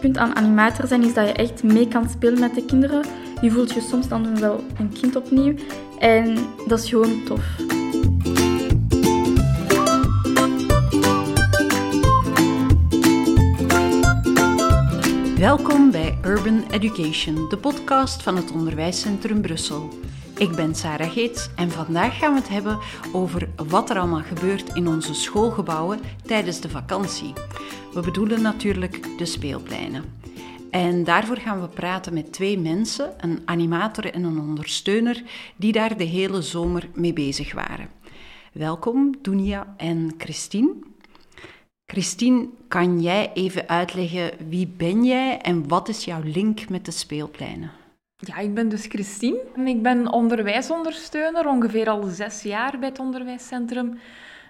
punt aan animator zijn is dat je echt mee kan spelen met de kinderen. Je voelt je soms dan wel een kind opnieuw. En dat is gewoon tof. Welkom bij Urban Education, de podcast van het Onderwijscentrum Brussel. Ik ben Sarah Geets en vandaag gaan we het hebben over wat er allemaal gebeurt in onze schoolgebouwen tijdens de vakantie. We bedoelen natuurlijk de speelpleinen. En daarvoor gaan we praten met twee mensen, een animator en een ondersteuner, die daar de hele zomer mee bezig waren. Welkom, Dunia en Christine. Christine, kan jij even uitleggen wie ben jij en wat is jouw link met de speelpleinen? Ja, ik ben dus Christine. Ik ben onderwijsondersteuner, ongeveer al zes jaar bij het onderwijscentrum.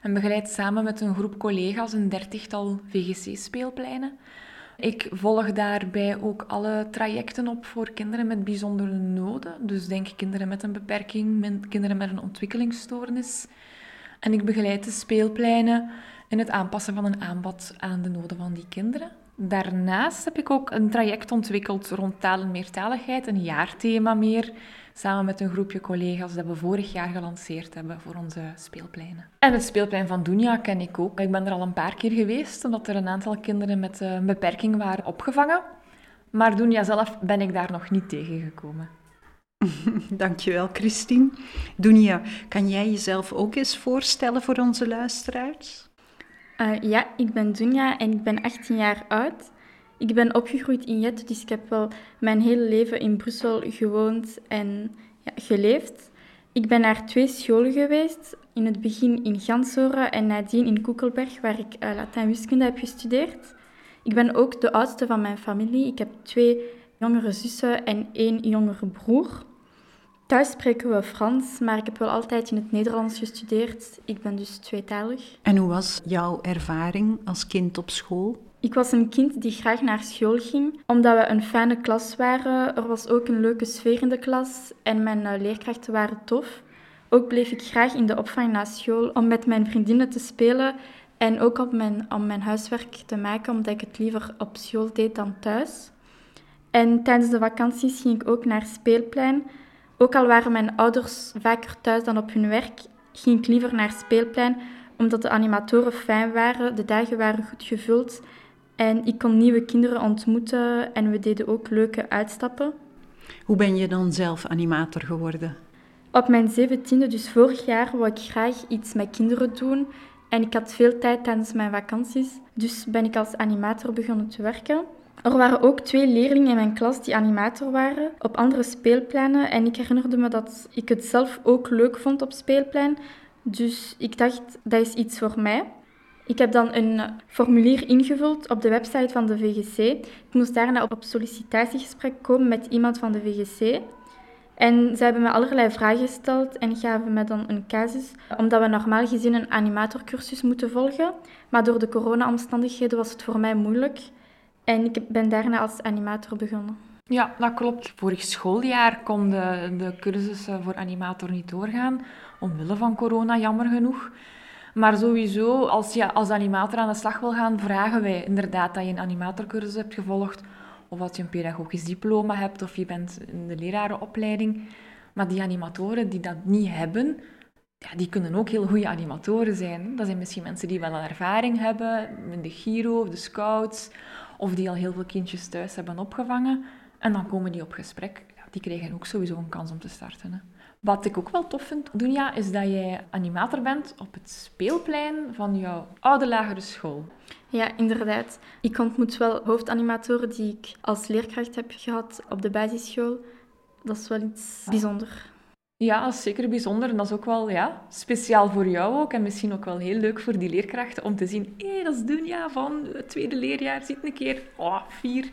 En begeleid samen met een groep collega's een dertigtal VGC-speelpleinen. Ik volg daarbij ook alle trajecten op voor kinderen met bijzondere noden. Dus denk kinderen met een beperking, kinderen met een ontwikkelingsstoornis. En ik begeleid de speelpleinen in het aanpassen van een aanbod aan de noden van die kinderen. Daarnaast heb ik ook een traject ontwikkeld rond taal en meertaligheid, een jaarthema meer, samen met een groepje collega's dat we vorig jaar gelanceerd hebben voor onze speelpleinen. En het speelplein van Dunja ken ik ook. Ik ben er al een paar keer geweest, omdat er een aantal kinderen met een beperking waren opgevangen. Maar Dunja zelf ben ik daar nog niet tegengekomen. Dankjewel, Christine. Dunja, kan jij jezelf ook eens voorstellen voor onze luisteraars? Uh, ja, ik ben Dunja en ik ben 18 jaar oud. Ik ben opgegroeid in Jet, dus ik heb wel mijn hele leven in Brussel gewoond en ja, geleefd. Ik ben naar twee scholen geweest. In het begin in Gansoren en nadien in Koekelberg, waar ik uh, Latijn-wiskunde heb gestudeerd. Ik ben ook de oudste van mijn familie. Ik heb twee jongere zussen en één jongere broer. Thuis spreken we Frans, maar ik heb wel altijd in het Nederlands gestudeerd. Ik ben dus tweetalig. En hoe was jouw ervaring als kind op school? Ik was een kind die graag naar school ging, omdat we een fijne klas waren. Er was ook een leuke sfeer in de klas en mijn eh, leerkrachten waren tof. Ook bleef ik graag in de opvang na school om met mijn vriendinnen te spelen en ook om mijn, om mijn huiswerk te maken, omdat ik het liever op school deed dan thuis. En tijdens de vakanties ging ik ook naar speelplein ook al waren mijn ouders vaker thuis dan op hun werk, ging ik liever naar speelplein omdat de animatoren fijn waren, de dagen waren goed gevuld en ik kon nieuwe kinderen ontmoeten en we deden ook leuke uitstappen. Hoe ben je dan zelf animator geworden? Op mijn zeventiende, dus vorig jaar, wou ik graag iets met kinderen doen en ik had veel tijd tijdens mijn vakanties, dus ben ik als animator begonnen te werken. Er waren ook twee leerlingen in mijn klas die animator waren op andere speelpleinen. En ik herinnerde me dat ik het zelf ook leuk vond op speelplein. Dus ik dacht, dat is iets voor mij. Ik heb dan een formulier ingevuld op de website van de VGC. Ik moest daarna op sollicitatiegesprek komen met iemand van de VGC. En ze hebben me allerlei vragen gesteld en gaven me dan een casus, omdat we normaal gezien een animatorcursus moeten volgen. Maar door de corona-omstandigheden was het voor mij moeilijk. En ik ben daarna als animator begonnen. Ja, dat klopt. Vorig schooljaar kon de, de cursussen voor animator niet doorgaan, omwille van corona, jammer genoeg. Maar sowieso, als je als animator aan de slag wil gaan, vragen wij inderdaad dat je een animatorcursus hebt gevolgd, of als je een pedagogisch diploma hebt, of je bent in de lerarenopleiding. Maar die animatoren die dat niet hebben, ja, die kunnen ook heel goede animatoren zijn. Dat zijn misschien mensen die wel een ervaring hebben in de Giro of de Scouts, of die al heel veel kindjes thuis hebben opgevangen. En dan komen die op gesprek. Ja, die krijgen ook sowieso een kans om te starten. Hè. Wat ik ook wel tof vind, Dunja, is dat jij animator bent op het speelplein van jouw oude lagere school. Ja, inderdaad. Ik ontmoet wel hoofdanimatoren die ik als leerkracht heb gehad op de basisschool. Dat is wel iets bijzonders. Ja, dat is zeker bijzonder. En dat is ook wel ja, speciaal voor jou ook. En misschien ook wel heel leuk voor die leerkrachten om te zien... Hé, hey, dat is Dunja van het tweede leerjaar. Ziet een keer. Oh, vier.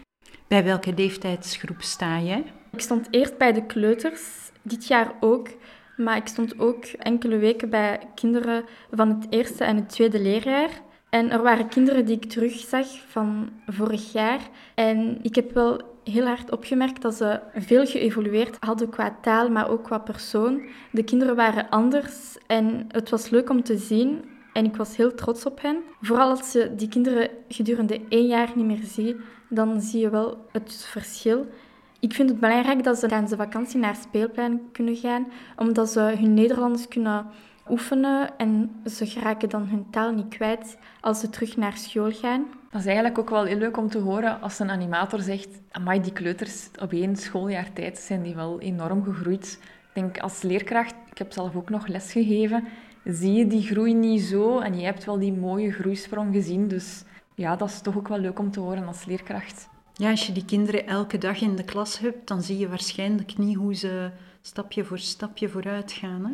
Bij welke leeftijdsgroep sta je? Ik stond eerst bij de kleuters. Dit jaar ook. Maar ik stond ook enkele weken bij kinderen van het eerste en het tweede leerjaar. En er waren kinderen die ik terugzag van vorig jaar. En ik heb wel heel hard opgemerkt dat ze veel geëvolueerd hadden qua taal, maar ook qua persoon. De kinderen waren anders en het was leuk om te zien. En ik was heel trots op hen. Vooral als je die kinderen gedurende één jaar niet meer ziet, dan zie je wel het verschil. Ik vind het belangrijk dat ze tijdens de vakantie naar speelplein kunnen gaan, omdat ze hun Nederlands kunnen oefenen en ze geraken dan hun taal niet kwijt als ze terug naar school gaan. Dat is eigenlijk ook wel heel leuk om te horen als een animator zegt amai, die kleuters op één schooljaar tijd zijn die wel enorm gegroeid. Ik denk als leerkracht, ik heb zelf ook nog les gegeven, zie je die groei niet zo en je hebt wel die mooie groeisprong gezien. Dus ja, dat is toch ook wel leuk om te horen als leerkracht. Ja, als je die kinderen elke dag in de klas hebt, dan zie je waarschijnlijk niet hoe ze stapje voor stapje vooruit gaan. Hè?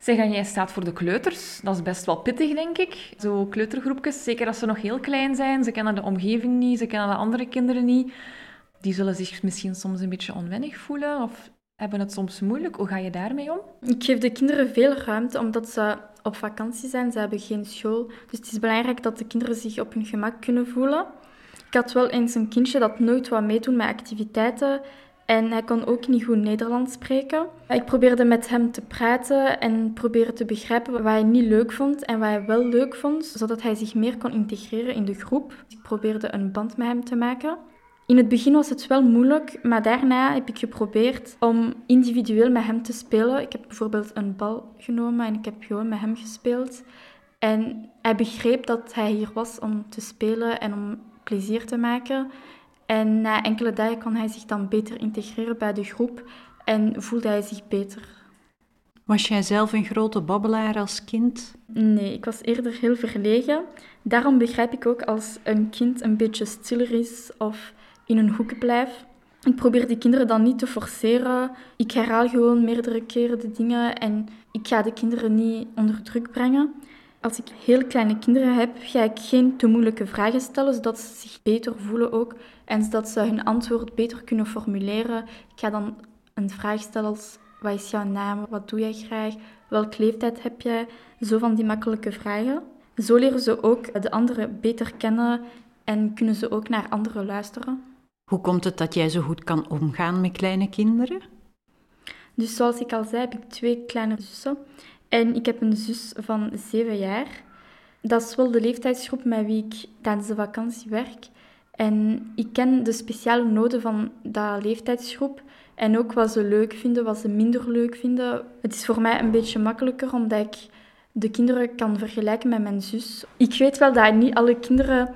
Zeg, en jij staat voor de kleuters. Dat is best wel pittig, denk ik. Zo kleutergroepjes, zeker als ze nog heel klein zijn. Ze kennen de omgeving niet, ze kennen de andere kinderen niet. Die zullen zich misschien soms een beetje onwennig voelen of hebben het soms moeilijk. Hoe ga je daarmee om? Ik geef de kinderen veel ruimte, omdat ze op vakantie zijn. Ze hebben geen school. Dus het is belangrijk dat de kinderen zich op hun gemak kunnen voelen. Ik had wel eens een kindje dat nooit wou meedoen met activiteiten. En hij kon ook niet goed Nederlands spreken. Ik probeerde met hem te praten en probeerde te begrijpen wat hij niet leuk vond en wat hij wel leuk vond, zodat hij zich meer kon integreren in de groep. Ik probeerde een band met hem te maken. In het begin was het wel moeilijk, maar daarna heb ik geprobeerd om individueel met hem te spelen. Ik heb bijvoorbeeld een bal genomen en ik heb gewoon met hem gespeeld. En hij begreep dat hij hier was om te spelen en om plezier te maken. En na enkele dagen kon hij zich dan beter integreren bij de groep en voelde hij zich beter. Was jij zelf een grote babbelaar als kind? Nee, ik was eerder heel verlegen. Daarom begrijp ik ook als een kind een beetje stiller is of in een hoek blijft. Ik probeer die kinderen dan niet te forceren. Ik herhaal gewoon meerdere keren de dingen en ik ga de kinderen niet onder druk brengen. Als ik heel kleine kinderen heb, ga ik geen te moeilijke vragen stellen, zodat ze zich beter voelen ook en zodat ze hun antwoord beter kunnen formuleren. Ik ga dan een vraag stellen als, wat is jouw naam? Wat doe jij graag? Welke leeftijd heb jij? Zo van die makkelijke vragen. Zo leren ze ook de anderen beter kennen en kunnen ze ook naar anderen luisteren. Hoe komt het dat jij zo goed kan omgaan met kleine kinderen? Dus zoals ik al zei, heb ik twee kleine zussen. En ik heb een zus van zeven jaar. Dat is wel de leeftijdsgroep met wie ik tijdens de vakantie werk. En ik ken de speciale noden van dat leeftijdsgroep en ook wat ze leuk vinden, wat ze minder leuk vinden. Het is voor mij een beetje makkelijker omdat ik de kinderen kan vergelijken met mijn zus. Ik weet wel dat niet alle kinderen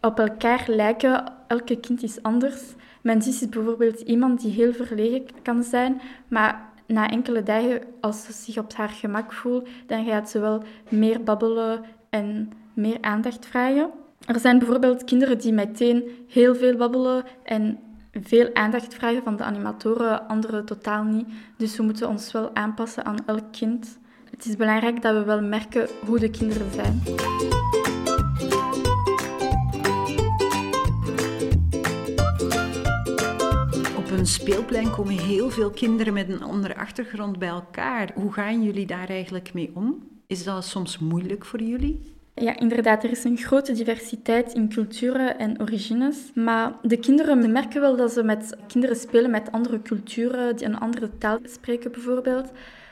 op elkaar lijken. Elke kind is anders. Mijn zus is bijvoorbeeld iemand die heel verlegen kan zijn, maar na enkele dagen, als ze zich op haar gemak voelt, dan gaat ze wel meer babbelen en meer aandacht vragen. Er zijn bijvoorbeeld kinderen die meteen heel veel babbelen en veel aandacht vragen van de animatoren, anderen totaal niet. Dus we moeten ons wel aanpassen aan elk kind. Het is belangrijk dat we wel merken hoe de kinderen zijn. Een speelplein komen heel veel kinderen met een andere achtergrond bij elkaar. Hoe gaan jullie daar eigenlijk mee om? Is dat soms moeilijk voor jullie? Ja, inderdaad, er is een grote diversiteit in culturen en origines. Maar de kinderen merken wel dat ze met kinderen spelen met andere culturen, die een andere taal spreken bijvoorbeeld.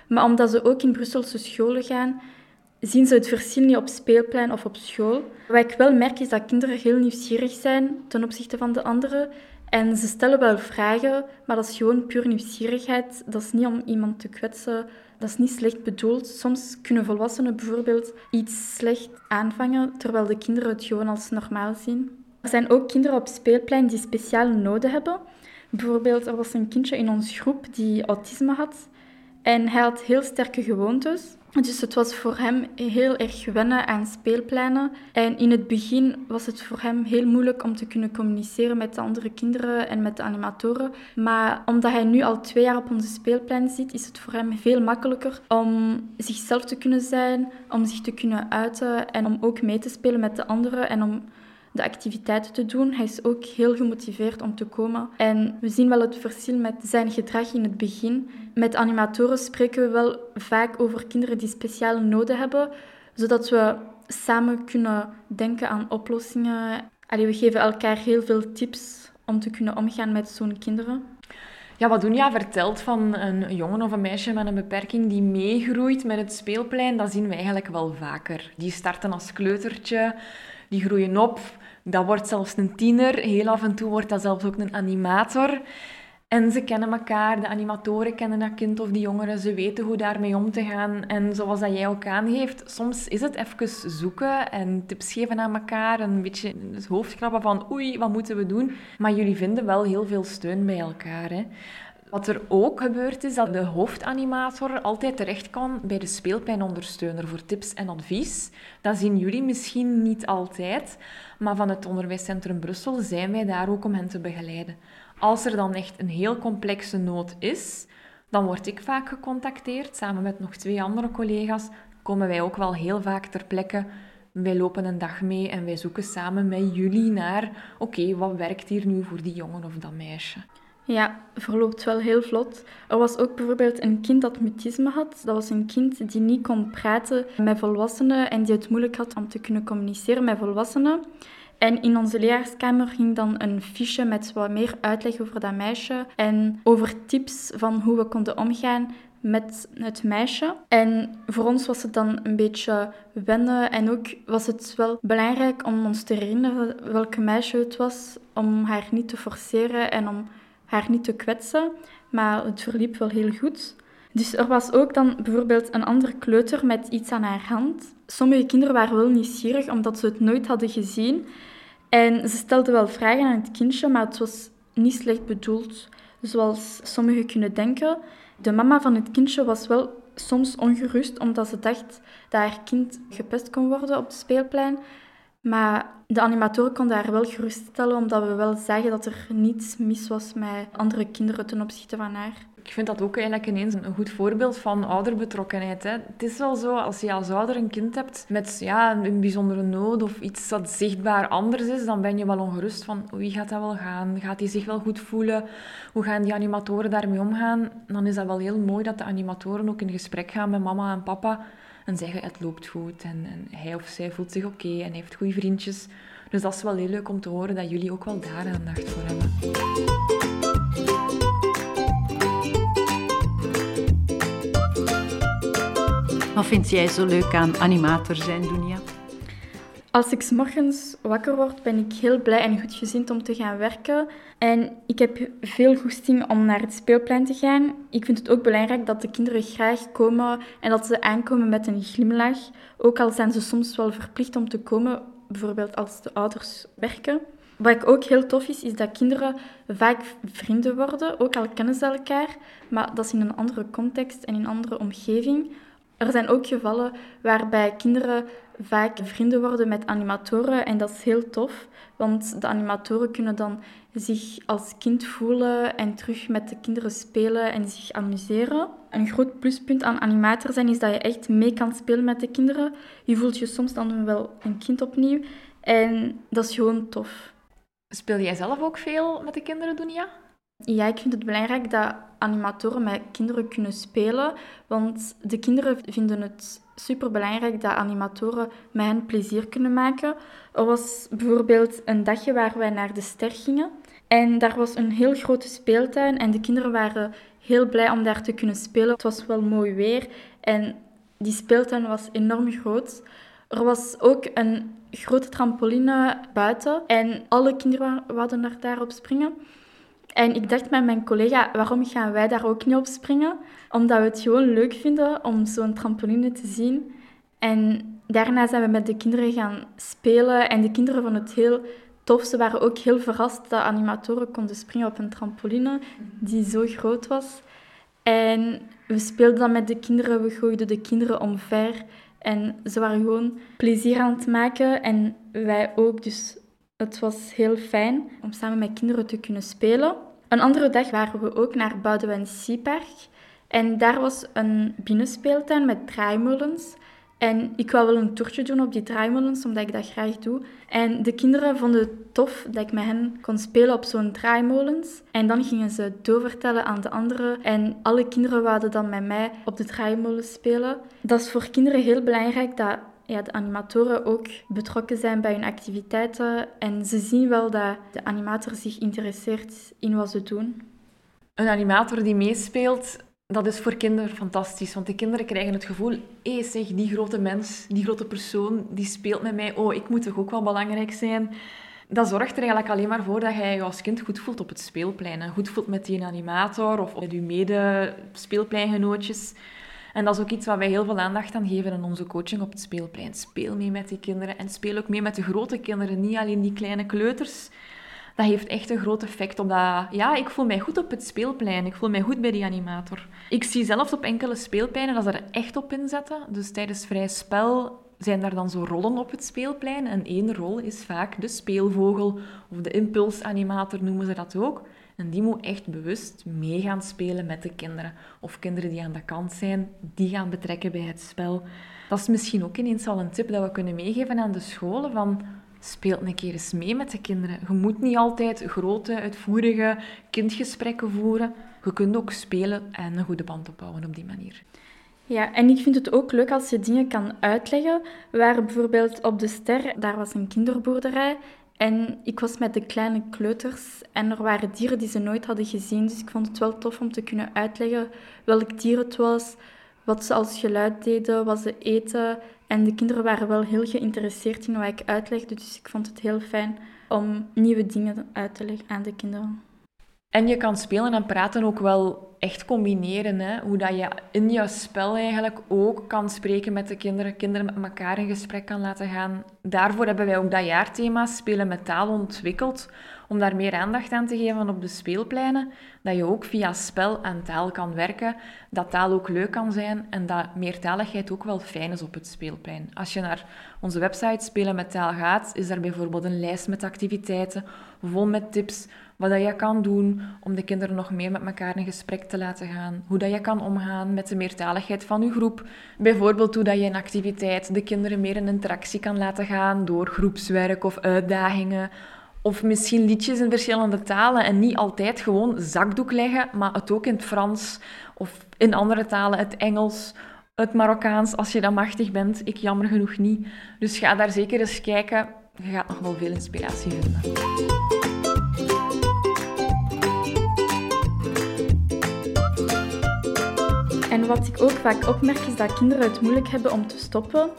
Maar omdat ze ook in Brusselse scholen gaan, zien ze het verschil niet op speelplein of op school. Wat ik wel merk is dat kinderen heel nieuwsgierig zijn ten opzichte van de anderen. En ze stellen wel vragen, maar dat is gewoon puur nieuwsgierigheid. Dat is niet om iemand te kwetsen dat is niet slecht bedoeld. Soms kunnen volwassenen bijvoorbeeld iets slecht aanvangen, terwijl de kinderen het gewoon als normaal zien. Er zijn ook kinderen op speelplein die speciale noden hebben. Bijvoorbeeld, er was een kindje in onze groep die autisme had. En hij had heel sterke gewoontes. Dus het was voor hem heel erg wennen aan speelpleinen. En in het begin was het voor hem heel moeilijk om te kunnen communiceren met de andere kinderen en met de animatoren. Maar omdat hij nu al twee jaar op onze speelplein zit, is het voor hem veel makkelijker om zichzelf te kunnen zijn, om zich te kunnen uiten en om ook mee te spelen met de anderen en om de activiteiten te doen. Hij is ook heel gemotiveerd om te komen. En we zien wel het verschil met zijn gedrag in het begin. Met animatoren spreken we wel vaak over kinderen die speciale noden hebben, zodat we samen kunnen denken aan oplossingen. Allee, we geven elkaar heel veel tips om te kunnen omgaan met zo'n kinderen. Ja, wat Dunja vertelt van een jongen of een meisje met een beperking die meegroeit met het speelplein, dat zien we eigenlijk wel vaker. Die starten als kleutertje, die groeien op, dat wordt zelfs een tiener. Heel af en toe wordt dat zelfs ook een animator. En ze kennen elkaar, de animatoren kennen dat kind of die jongeren, ze weten hoe daarmee om te gaan. En zoals dat jij ook aangeeft, soms is het even zoeken en tips geven aan elkaar, een beetje het hoofd krabben van oei, wat moeten we doen? Maar jullie vinden wel heel veel steun bij elkaar. Hè? Wat er ook gebeurt is dat de hoofdanimator altijd terecht kan bij de speelpleinondersteuner voor tips en advies. Dat zien jullie misschien niet altijd, maar van het Onderwijscentrum Brussel zijn wij daar ook om hen te begeleiden. Als er dan echt een heel complexe nood is, dan word ik vaak gecontacteerd. Samen met nog twee andere collega's komen wij ook wel heel vaak ter plekke. Wij lopen een dag mee en wij zoeken samen met jullie naar: oké, wat werkt hier nu voor die jongen of dat meisje? Ja, verloopt wel heel vlot. Er was ook bijvoorbeeld een kind dat mutisme had. Dat was een kind die niet kon praten met volwassenen en die het moeilijk had om te kunnen communiceren met volwassenen. En in onze leraarskamer ging dan een fiche met wat meer uitleg over dat meisje en over tips van hoe we konden omgaan met het meisje. En voor ons was het dan een beetje wennen en ook was het wel belangrijk om ons te herinneren welke meisje het was, om haar niet te forceren en om haar niet te kwetsen. Maar het verliep wel heel goed. Dus er was ook dan bijvoorbeeld een andere kleuter met iets aan haar hand. Sommige kinderen waren wel nieuwsgierig omdat ze het nooit hadden gezien. En ze stelde wel vragen aan het kindje, maar het was niet slecht bedoeld, zoals sommigen kunnen denken. De mama van het kindje was wel soms ongerust, omdat ze dacht dat haar kind gepest kon worden op het speelplein. Maar de animatoren konden haar wel geruststellen, omdat we wel zagen dat er niets mis was met andere kinderen ten opzichte van haar. Ik vind dat ook eigenlijk ineens een goed voorbeeld van ouderbetrokkenheid. Hè. Het is wel zo, als je als ouder een kind hebt met ja, een bijzondere nood of iets dat zichtbaar anders is, dan ben je wel ongerust van wie gaat dat wel gaan? Gaat hij zich wel goed voelen? Hoe gaan die animatoren daarmee omgaan? Dan is dat wel heel mooi dat de animatoren ook in gesprek gaan met mama en papa en zeggen het loopt goed en, en hij of zij voelt zich oké en heeft goede vriendjes. Dus dat is wel heel leuk om te horen dat jullie ook wel daar aandacht voor hebben. Wat vind jij zo leuk aan animator zijn, Dunia? Als ik s morgens wakker word, ben ik heel blij en goedgezind om te gaan werken. En ik heb veel goesting om naar het speelplein te gaan. Ik vind het ook belangrijk dat de kinderen graag komen en dat ze aankomen met een glimlach. Ook al zijn ze soms wel verplicht om te komen, bijvoorbeeld als de ouders werken. Wat ik ook heel tof is, is dat kinderen vaak vrienden worden, ook al kennen ze elkaar, maar dat is in een andere context en in een andere omgeving. Er zijn ook gevallen waarbij kinderen vaak vrienden worden met animatoren en dat is heel tof, want de animatoren kunnen dan zich als kind voelen en terug met de kinderen spelen en zich amuseren. Een groot pluspunt aan animator zijn is dat je echt mee kan spelen met de kinderen. Je voelt je soms dan wel een kind opnieuw en dat is gewoon tof. Speel jij zelf ook veel met de kinderen, Dunia? Ja, ik vind het belangrijk dat animatoren met kinderen kunnen spelen, want de kinderen vinden het superbelangrijk dat animatoren met hen plezier kunnen maken. Er was bijvoorbeeld een dagje waar wij naar de ster gingen en daar was een heel grote speeltuin en de kinderen waren heel blij om daar te kunnen spelen. Het was wel mooi weer en die speeltuin was enorm groot. Er was ook een grote trampoline buiten en alle kinderen wilden daar daarop springen. En ik dacht met mijn collega, waarom gaan wij daar ook niet op springen? Omdat we het gewoon leuk vinden om zo'n trampoline te zien. En daarna zijn we met de kinderen gaan spelen en de kinderen vonden het heel tof. Ze waren ook heel verrast dat animatoren konden springen op een trampoline die zo groot was. En we speelden dan met de kinderen, we gooiden de kinderen omver. En ze waren gewoon plezier aan het maken en wij ook. Dus het was heel fijn om samen met kinderen te kunnen spelen. Een andere dag waren we ook naar Boudewijn Seapark. En daar was een binnenspeeltuin met draaimolens. En ik wou wel een toertje doen op die draaimolens, omdat ik dat graag doe. En de kinderen vonden het tof dat ik met hen kon spelen op zo'n draaimolens. En dan gingen ze doorvertellen aan de anderen. En alle kinderen wouden dan met mij op de draaimolens spelen. Dat is voor kinderen heel belangrijk dat ja, de animatoren ook betrokken zijn bij hun activiteiten en ze zien wel dat de animator zich interesseert in wat ze doen. Een animator die meespeelt, dat is voor kinderen fantastisch. Want de kinderen krijgen het gevoel, hé zeg, die grote mens, die grote persoon, die speelt met mij. Oh, ik moet toch ook wel belangrijk zijn. Dat zorgt er eigenlijk alleen maar voor dat jij je als kind goed voelt op het speelplein. Goed voelt met die animator of met je mede-speelpleingenootjes. En dat is ook iets waar wij heel veel aandacht aan geven in onze coaching op het speelplein. Speel mee met die kinderen en speel ook mee met de grote kinderen, niet alleen die kleine kleuters dat heeft echt een groot effect op dat... Ja, ik voel mij goed op het speelplein. Ik voel mij goed bij die animator. Ik zie zelfs op enkele speelpleinen dat ze er echt op inzetten. Dus tijdens vrij spel zijn daar dan zo rollen op het speelplein. En één rol is vaak de speelvogel of de impulsanimator noemen ze dat ook. En die moet echt bewust mee gaan spelen met de kinderen. Of kinderen die aan de kant zijn, die gaan betrekken bij het spel. Dat is misschien ook ineens al een tip dat we kunnen meegeven aan de scholen. Van Speelt een keer eens mee met de kinderen. Je moet niet altijd grote, uitvoerige kindgesprekken voeren. Je kunt ook spelen en een goede band opbouwen op die manier. Ja, en ik vind het ook leuk als je dingen kan uitleggen. Waren bijvoorbeeld op de Ster, daar was een kinderboerderij. En ik was met de kleine kleuters en er waren dieren die ze nooit hadden gezien. Dus ik vond het wel tof om te kunnen uitleggen welk dier het was, wat ze als geluid deden, wat ze eten. En de kinderen waren wel heel geïnteresseerd in wat ik uitlegde, dus ik vond het heel fijn om nieuwe dingen uit te leggen aan de kinderen. En je kan spelen en praten ook wel echt combineren. Hè? Hoe dat je in je spel eigenlijk ook kan spreken met de kinderen, kinderen met elkaar in gesprek kan laten gaan. Daarvoor hebben wij ook dat jaarthema Spelen met taal ontwikkeld om daar meer aandacht aan te geven op de speelpleinen, dat je ook via spel en taal kan werken, dat taal ook leuk kan zijn en dat meertaligheid ook wel fijn is op het speelplein. Als je naar onze website Spelen met Taal gaat, is daar bijvoorbeeld een lijst met activiteiten, vol met tips, wat dat je kan doen om de kinderen nog meer met elkaar in gesprek te laten gaan. Hoe dat je kan omgaan met de meertaligheid van je groep. Bijvoorbeeld hoe dat je een activiteit de kinderen meer in interactie kan laten gaan door groepswerk of uitdagingen. Of misschien liedjes in verschillende talen en niet altijd gewoon zakdoek leggen, maar het ook in het Frans of in andere talen, het Engels, het Marokkaans, als je dan machtig bent. Ik jammer genoeg niet. Dus ga daar zeker eens kijken. Je gaat nog wel veel inspiratie vinden. En wat ik ook vaak opmerk is dat kinderen het moeilijk hebben om te stoppen.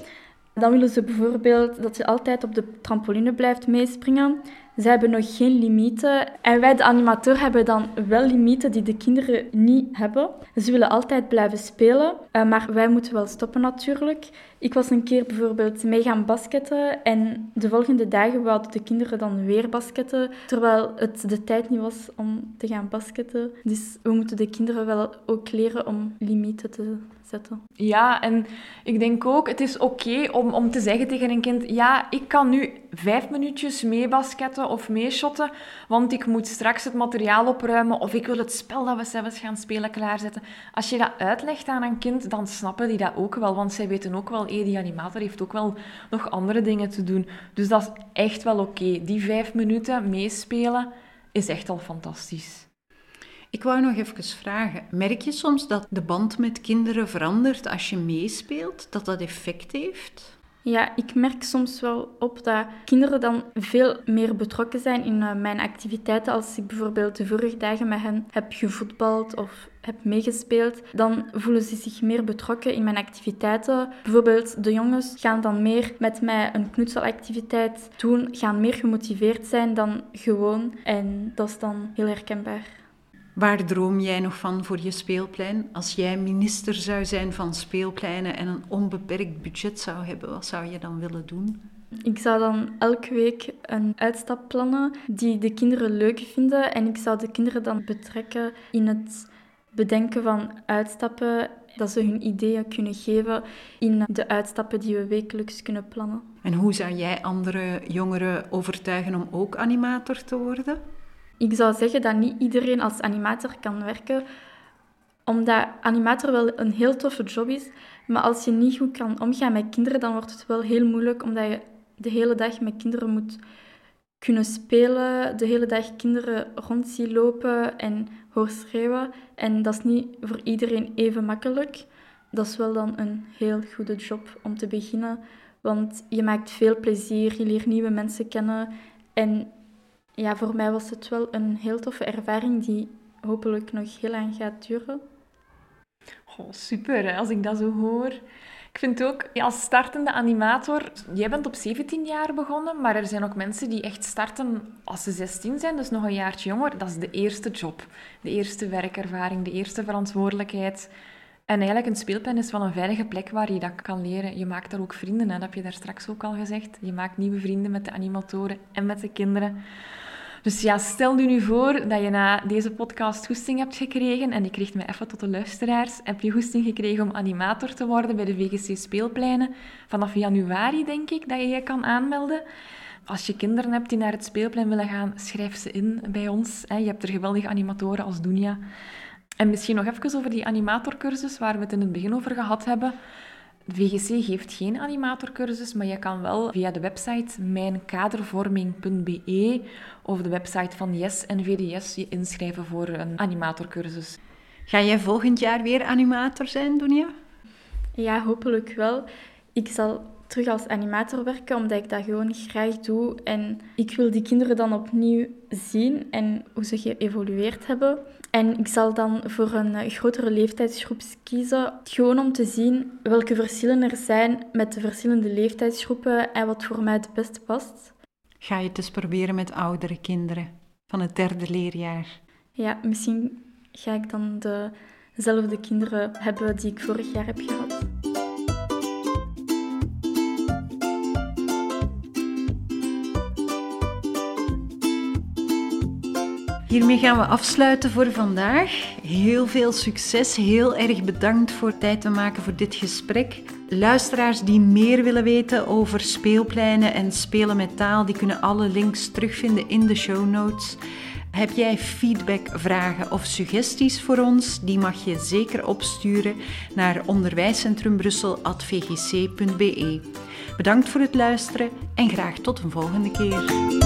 Dan willen ze bijvoorbeeld dat je altijd op de trampoline blijft meespringen. Ze hebben nog geen limieten. En wij, de animateur, hebben dan wel limieten die de kinderen niet hebben. Ze willen altijd blijven spelen, eh, maar wij moeten wel stoppen natuurlijk. Ik was een keer bijvoorbeeld mee gaan basketten en de volgende dagen wouden de kinderen dan weer basketten, terwijl het de tijd niet was om te gaan basketten. Dus we moeten de kinderen wel ook leren om limieten te zetten. Ja, en ik denk ook, het is oké om, om te zeggen tegen een kind, ja, ik kan nu vijf minuutjes mee basketten of meeshotten, want ik moet straks het materiaal opruimen of ik wil het spel dat we zelfs gaan spelen klaarzetten. Als je dat uitlegt aan een kind, dan snappen die dat ook wel, want zij weten ook wel, die animator heeft ook wel nog andere dingen te doen. Dus dat is echt wel oké. Die vijf minuten meespelen is echt al fantastisch. Ik wou nog even vragen, merk je soms dat de band met kinderen verandert als je meespeelt, dat dat effect heeft? Ja, ik merk soms wel op dat kinderen dan veel meer betrokken zijn in uh, mijn activiteiten. Als ik bijvoorbeeld de vorige dagen met hen heb gevoetbald of heb meegespeeld, dan voelen ze zich meer betrokken in mijn activiteiten. Bijvoorbeeld de jongens gaan dan meer met mij een knutselactiviteit doen, gaan meer gemotiveerd zijn dan gewoon. En dat is dan heel herkenbaar. Waar droom jij nog van voor je speelplein? Als jij minister zou zijn van speelpleinen en een onbeperkt budget zou hebben, wat zou je dan willen doen? Ik zou dan elke week een uitstap plannen die de kinderen leuk vinden. En ik zou de kinderen dan betrekken in het bedenken van uitstappen. Dat ze hun ideeën kunnen geven in de uitstappen die we wekelijks kunnen plannen. En hoe zou jij andere jongeren overtuigen om ook animator te worden? Ik zou zeggen dat niet iedereen als animator kan werken, omdat animator wel een heel toffe job is. Maar als je niet goed kan omgaan met kinderen, dan wordt het wel heel moeilijk, omdat je de hele dag met kinderen moet kunnen spelen, de hele dag kinderen rond zien lopen en hoor schreeuwen. En dat is niet voor iedereen even makkelijk. Dat is wel dan een heel goede job om te beginnen, want je maakt veel plezier, je leert nieuwe mensen kennen en ja, voor mij was het wel een heel toffe ervaring die hopelijk nog heel lang gaat duren. Oh, super, als ik dat zo hoor. Ik vind ook, als startende animator, jij bent op 17 jaar begonnen, maar er zijn ook mensen die echt starten als ze 16 zijn, dus nog een jaartje jonger. Dat is de eerste job, de eerste werkervaring, de eerste verantwoordelijkheid. En eigenlijk een speelpen is wel een veilige plek waar je dat kan leren. Je maakt daar ook vrienden, hè? dat heb je daar straks ook al gezegd. Je maakt nieuwe vrienden met de animatoren en met de kinderen. Dus ja, stel nu voor dat je na deze podcast goesting hebt gekregen, en ik richt me even tot de luisteraars, heb je goesting gekregen om animator te worden bij de VGC Speelpleinen. Vanaf januari denk ik dat je je kan aanmelden. Als je kinderen hebt die naar het speelplein willen gaan, schrijf ze in bij ons. Je hebt er geweldige animatoren als Dunja. En misschien nog even over die animatorcursus waar we het in het begin over gehad hebben. VGC geeft geen animatorcursus, maar je kan wel via de website mijnkadervorming.be of de website van Yes en VDS je inschrijven voor een animatorcursus. Ga jij volgend jaar weer animator zijn, Dunia? Ja, hopelijk wel. Ik zal terug als animator werken, omdat ik dat gewoon graag doe. En ik wil die kinderen dan opnieuw zien en hoe ze geëvolueerd hebben. En ik zal dan voor een grotere leeftijdsgroep kiezen, gewoon om te zien welke verschillen er zijn met de verschillende leeftijdsgroepen en wat voor mij het beste past. Ga je het eens proberen met oudere kinderen van het derde leerjaar? Ja, misschien ga ik dan dezelfde kinderen hebben die ik vorig jaar heb gehad. Hiermee gaan we afsluiten voor vandaag. Heel veel succes. Heel erg bedankt voor tijd te maken voor dit gesprek. Luisteraars die meer willen weten over speelpleinen en spelen met taal, die kunnen alle links terugvinden in de show notes. Heb jij feedback, vragen of suggesties voor ons? Die mag je zeker opsturen naar onderwijscentrumbrussel.vgc.be. Bedankt voor het luisteren en graag tot een volgende keer.